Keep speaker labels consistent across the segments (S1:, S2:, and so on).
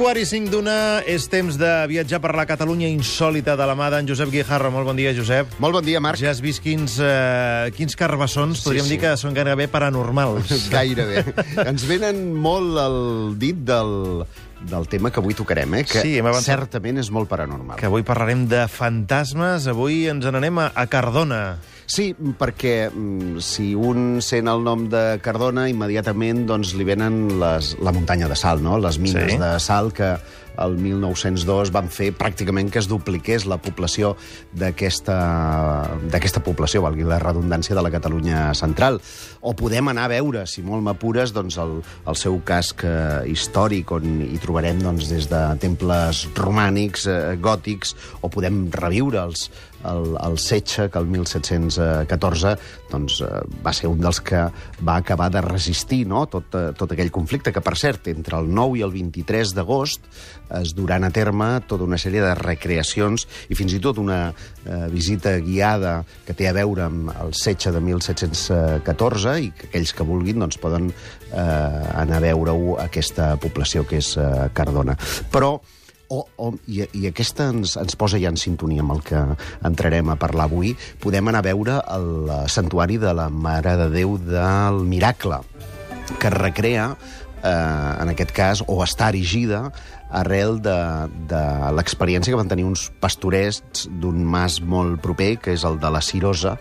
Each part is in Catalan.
S1: quart i cinc d'una és temps de viatjar per la Catalunya insòlita de la mà d'en Josep Guijarro. Molt bon dia, Josep.
S2: Molt bon dia, Marc.
S1: Ja has vist quins, uh, quins carbassons, podríem
S2: sí.
S1: dir que són gairebé paranormals.
S2: Gairebé. Ens venen molt al dit del, del tema que avui tocarem, eh? que
S1: Sí,
S2: certament és molt paranormal.
S1: Que avui parlarem de fantasmes. Avui ens n'anem a, a Cardona.
S2: Sí, perquè mm, si un sent el nom de Cardona, immediatament doncs, li venen les, la muntanya de sal, no? les mines
S1: Sí.
S2: de sal que el 1902 van fer pràcticament que es dupliqués la població d'aquesta població, valgui la redundància de la Catalunya central. O podem anar a veure, si molt m'apures, doncs el, el seu casc eh, històric, on hi trobarem doncs, des de temples romànics, eh, gòtics, o podem reviure els, el, el setge que el 1714 doncs, eh, va ser un dels que va acabar de resistir no? tot, eh, tot aquell conflicte, que per cert, entre el 9 i el 23 d'agost es duran a terme tota una sèrie de recreacions i fins i tot una eh, visita guiada que té a veure amb el setge de 1714 i que aquells que vulguin doncs, poden eh, anar a veure-ho aquesta població que és eh, Cardona. Però o, o, i, I aquesta ens, ens posa ja en sintonia amb el que entrarem a parlar avui. Podem anar a veure el eh, santuari de la Mare de Déu del Miracle, que recrea, eh, en aquest cas, o està erigida arrel de, de l'experiència que van tenir uns pastorets d'un mas molt proper, que és el de la Cirosa,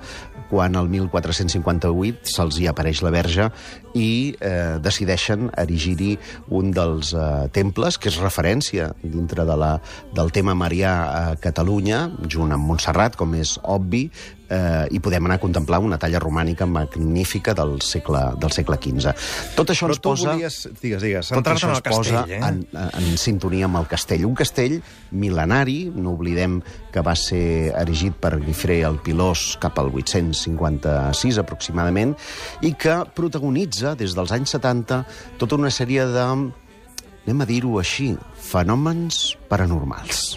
S2: quan el 1458 se'ls hi apareix la verge i eh, decideixen erigir-hi un dels eh, temples, que és referència dintre de la, del tema marià a Catalunya, junt amb Montserrat, com és obvi, eh, i podem anar a contemplar una talla romànica magnífica del segle, del segle XV. Tot això
S1: Però
S2: ens posa...
S1: volies, digues, digues,
S2: Tot això ens posa
S1: castell, eh?
S2: en, en sintonia amb el castell. Un castell mil·lenari, no oblidem que va ser erigit per Guifré el Pilós cap al 856 aproximadament, i que protagonitza des dels anys 70 tota una sèrie de, anem a dir-ho així, fenòmens paranormals.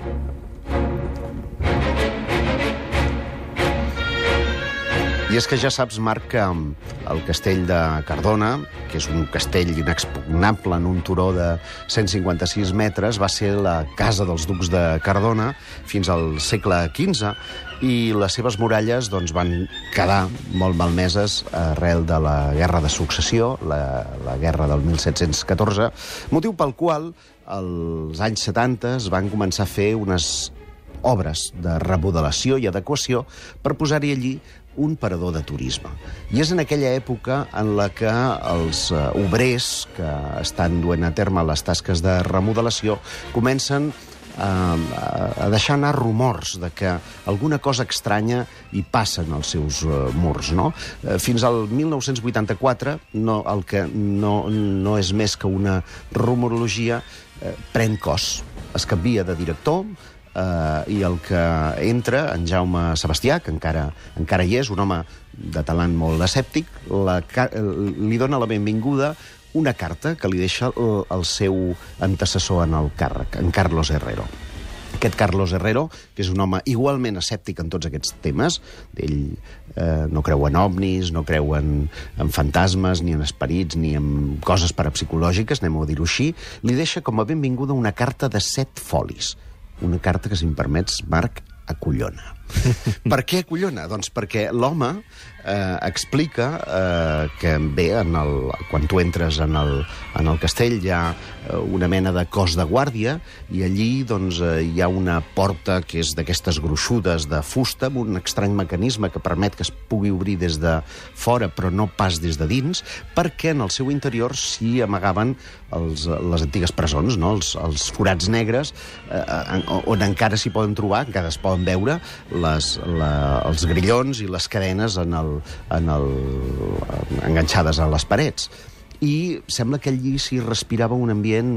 S2: I és que ja saps, Marc, que el castell de Cardona, que és un castell inexpugnable en un turó de 156 metres, va ser la casa dels ducs de Cardona fins al segle XV, i les seves muralles doncs, van quedar molt malmeses arrel de la Guerra de Successió, la, la Guerra del 1714, motiu pel qual als anys 70 es van començar a fer unes obres de remodelació i adequació per posar-hi allí un parador de turisme. I és en aquella època en la que els uh, obrers que estan duent a terme les tasques de remodelació comencen a, a deixar anar rumors de que alguna cosa estranya hi passa en els seus uh, murs. No? Fins al 1984, no, el que no, no és més que una rumorologia, uh, pren cos. Es canvia de director, eh, i el que entra, en Jaume Sebastià, que encara, encara hi és, un home de talent molt escèptic, la, li dona la benvinguda una carta que li deixa el, el seu antecessor en el càrrec, en Carlos Herrero. Aquest Carlos Herrero, que és un home igualment escèptic en tots aquests temes, ell eh, no creu en ovnis, no creu en, en fantasmes, ni en esperits, ni en coses parapsicològiques, anem a dir-ho així, li deixa com a benvinguda una carta de set folis. Una carta que, si em permets, Marc, acollona. per què acollona? Doncs perquè l'home eh, explica eh, que bé, en el, quan tu entres en el, en el castell hi ha eh, una mena de cos de guàrdia i allí doncs, eh, hi ha una porta que és d'aquestes gruixudes de fusta amb un estrany mecanisme que permet que es pugui obrir des de fora però no pas des de dins perquè en el seu interior s'hi amagaven els, les antigues presons, no? els, els forats negres eh, en- on encara s'hi poden trobar, encara es poden veure les, la, els grillons i les cadenes en el, en el, enganxades a les parets. I sembla que allí s'hi respirava un ambient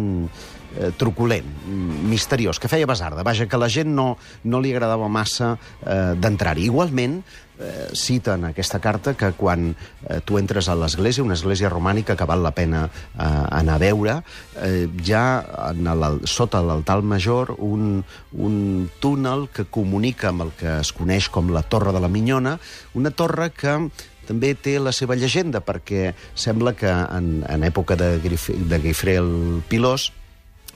S2: eh, truculent, mm, misteriós, que feia basarda. Vaja, que la gent no, no li agradava massa eh, d'entrar-hi. Igualment, eh, cita en aquesta carta que quan eh, tu entres a l'església, una església romànica que val la pena eh, anar a veure, eh, ja en el, sota l'altar major un, un túnel que comunica amb el que es coneix com la Torre de la Minyona, una torre que també té la seva llegenda, perquè sembla que en, en època de, Grif de Guifré el Pilós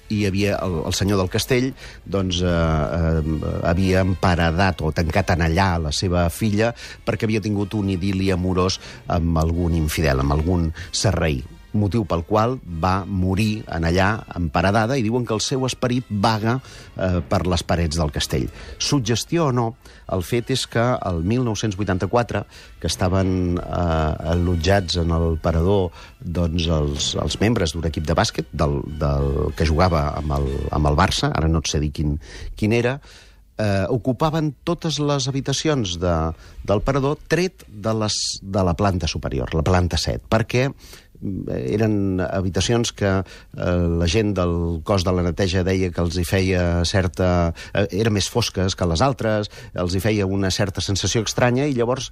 S2: i havia el, el senyor del castell doncs, eh, eh, havia emparedat o tancat en allà la seva filla perquè havia tingut un idili amorós amb algun infidel, amb algun serrei motiu pel qual va morir en allà emparedada i diuen que el seu esperit vaga eh, per les parets del castell. Suggestió o no, el fet és que el 1984, que estaven eh, allotjats en el parador doncs, els, els membres d'un equip de bàsquet del, del, que jugava amb el, amb el Barça, ara no et sé dir quin, quin era, eh, ocupaven totes les habitacions de, del parador tret de, les, de la planta superior, la planta 7, perquè eren habitacions que eh, la gent del cos de la neteja deia que els hi feia certa... Eh, eren més fosques que les altres, els hi feia una certa sensació estranya i llavors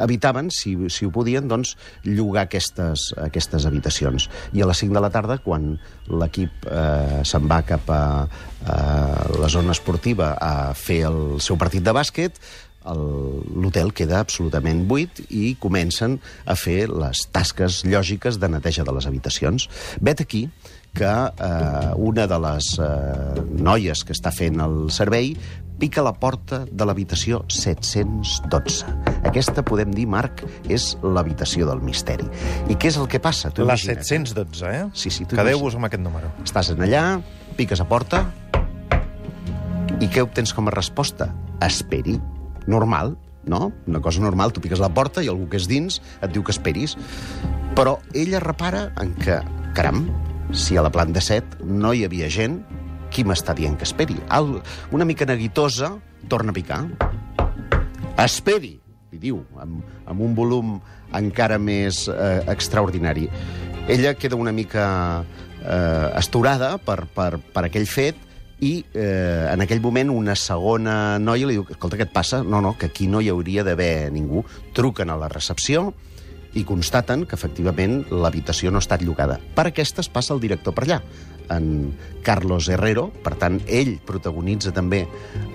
S2: evitaven, si, si ho podien, doncs, llogar aquestes, aquestes habitacions. I a les 5 de la tarda, quan l'equip eh, se'n va cap a, a la zona esportiva a fer el seu partit de bàsquet, l'hotel queda absolutament buit i comencen a fer les tasques lògiques de neteja de les habitacions. Vet aquí que eh, una de les eh, noies que està fent el servei pica la porta de l'habitació 712. Aquesta, podem dir, Marc, és l'habitació del misteri. I què és el que passa?
S1: Tu la 712, eh?
S2: Sí, sí.
S1: Quedeu-vos amb aquest número.
S2: Estàs en allà, piques a porta, i què obtens com a resposta? Esperi normal, no? Una cosa normal, tu piques la porta i algú que és dins et diu que esperis. Però ella repara en que, caram, si a la planta 7 no hi havia gent, qui m'està dient que esperi? Al, una mica neguitosa torna a picar. Esperi, li diu, amb, amb un volum encara més eh, extraordinari. Ella queda una mica eh, esturada per, per, per aquell fet i eh, en aquell moment una segona noia li diu, escolta, què et passa? No, no, que aquí no hi hauria d'haver ningú. Truquen a la recepció i constaten que efectivament l'habitació no ha estat llogada. Per aquestes passa el director per allà, en Carlos Herrero, per tant, ell protagonitza també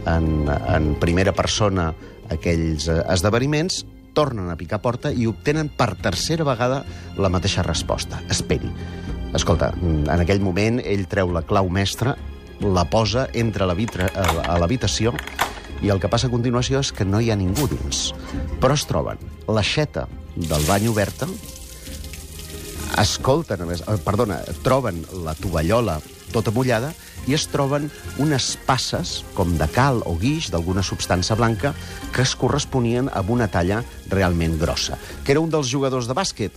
S2: en, en primera persona aquells eh, esdeveniments, tornen a picar porta i obtenen per tercera vegada la mateixa resposta. Esperi. Escolta, en aquell moment ell treu la clau mestra la posa, entra a l'habitació i el que passa a continuació és que no hi ha ningú dins. Però es troben l'aixeta del bany oberta, escolten, a més, eh, perdona, troben la tovallola tota mullada i es troben unes passes, com de cal o guix, d'alguna substància blanca, que es corresponien amb una talla realment grossa. Que era un dels jugadors de bàsquet.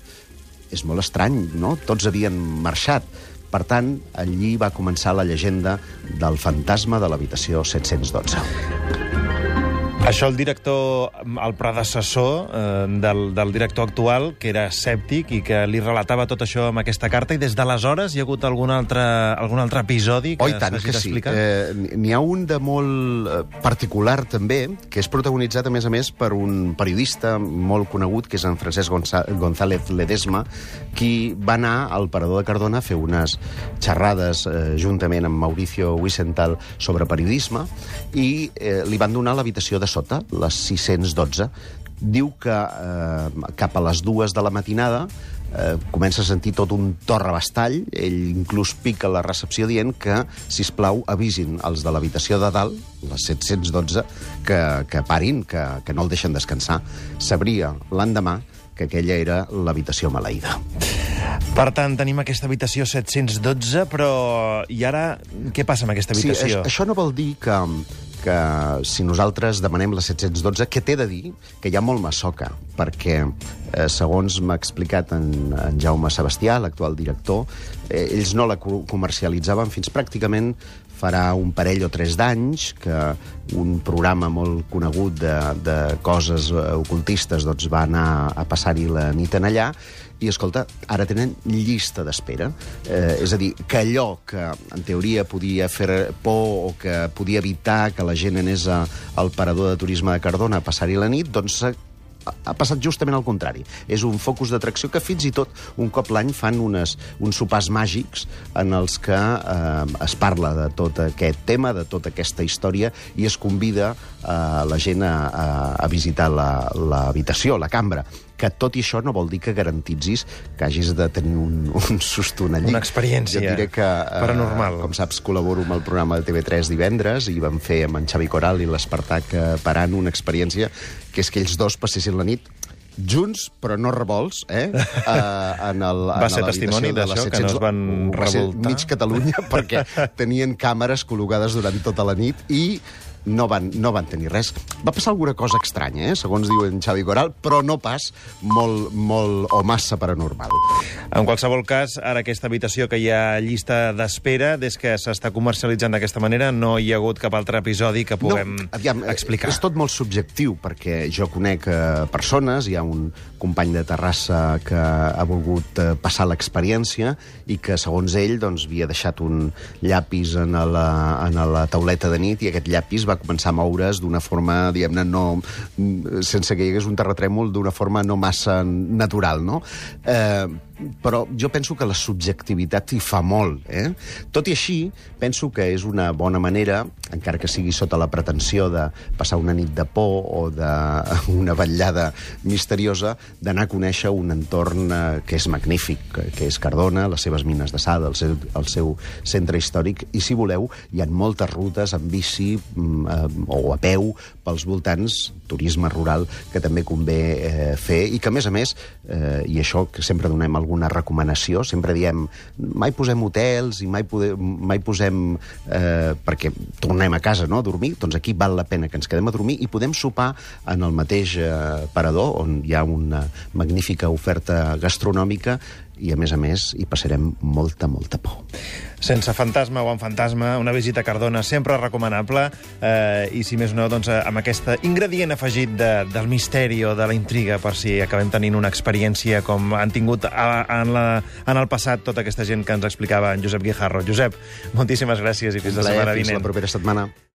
S2: És molt estrany, no? Tots havien marxat per tant, allí va començar la llegenda del fantasma de l'habitació 712.
S1: Això el director, el predecessor eh, del, del director actual, que era escèptic i que li relatava tot això amb aquesta carta, i des d'aleshores hi ha hagut algun altre, algun altre episodi que
S2: oh, tant que sí. Eh, N'hi ha un de molt eh, particular, també, que és protagonitzat, a més a més, per un periodista molt conegut, que és en Francesc González Ledesma, qui va anar al Parador de Cardona a fer unes xerrades eh, juntament amb Mauricio Wiesenthal sobre periodisme, i eh, li van donar l'habitació de sota, les 612, diu que eh, cap a les dues de la matinada eh, comença a sentir tot un torrebastall, ell inclús pica la recepció dient que, si plau avisin els de l'habitació de dalt, les 712, que, que parin, que, que no el deixen descansar. Sabria l'endemà que aquella era l'habitació maleïda.
S1: Per tant, tenim aquesta habitació 712, però... I ara, què passa amb aquesta habitació?
S2: Sí, això no vol dir que, que si nosaltres demanem la 712, què té de dir? Que hi ha molt massoca, perquè, eh, segons m'ha explicat en, en Jaume Sebastià, l'actual director, eh, ells no la comercialitzaven fins pràcticament farà un parell o tres d'anys que un programa molt conegut de, de coses eh, ocultistes doncs, va anar a passar-hi la nit en allà i, escolta, ara tenen llista d'espera. Eh, és a dir, que allò que en teoria podia fer por o que podia evitar que la gent anés a, al parador de turisme de Cardona a passar-hi la nit, doncs ha passat justament al contrari. És un focus d'atracció que fins i tot un cop l'any fan unes, uns sopars màgics en els que eh, es parla de tot aquest tema, de tota aquesta història, i es convida eh, la gent a, a, a visitar l'habitació, la, la cambra que tot i això no vol dir que garantitzis que hagis de tenir un, un suston allí.
S1: Una experiència
S2: Jo diré que, eh,
S1: paranormal.
S2: com saps, col·laboro amb el programa de TV3 divendres i vam fer amb en Xavi Coral i l'Espartac eh, Paran una experiència que és que ells dos passessin la nit junts, però no revolts, eh? Uh, en el,
S1: Va
S2: en
S1: ser testimoni d'això, que no es
S2: 700
S1: van
S2: Va ser
S1: revoltar?
S2: mig Catalunya, perquè tenien càmeres col·locades durant tota la nit i no van, no van tenir res. Va passar alguna cosa estranya, eh? segons diu en Xavi Coral, però no pas molt, molt o massa paranormal.
S1: En qualsevol cas, ara aquesta habitació que hi ha llista d'espera, des que s'està comercialitzant d'aquesta manera, no hi ha hagut cap altre episodi que puguem
S2: no, aviam, eh,
S1: explicar.
S2: És tot molt subjectiu, perquè jo conec eh, persones, hi ha un company de Terrassa que ha volgut eh, passar l'experiència i que, segons ell, doncs, havia deixat un llapis en la, en la tauleta de nit i aquest llapis va començar a moure's d'una forma, diguem-ne, no, sense que hi hagués un terratrèmol, d'una forma no massa natural, no? Eh, però jo penso que la subjectivitat hi fa molt. Eh? Tot i així, penso que és una bona manera, encara que sigui sota la pretensió de passar una nit de por o d'una vetllada misteriosa, d'anar a conèixer un entorn eh, que és magnífic, que, és Cardona, les seves mines de sal, el seu, el seu centre històric, i si voleu, hi ha moltes rutes en bici mm, eh, o a peu pels voltants, turisme rural, que també convé eh, fer, i que, a més a més, eh, i això que sempre donem alguna recomanació, sempre diem mai posem hotels i mai, pode, mai posem... Eh, perquè tornem a casa, no?, a dormir, doncs aquí val la pena que ens quedem a dormir i podem sopar en el mateix eh, parador, on hi ha una magnífica oferta gastronòmica i, a més a més, hi passarem molta, molta por.
S1: Sense fantasma o amb fantasma, una visita a Cardona sempre recomanable, eh, i si més no, doncs, amb aquest ingredient afegit de, del misteri o de la intriga, per si acabem tenint una experiència com han tingut a, en, la, en el passat tota aquesta gent que ens explicava en Josep Guijarro. Josep, moltíssimes gràcies i fins la
S2: Plaer,
S1: setmana
S2: fins
S1: vinent.
S2: la propera setmana.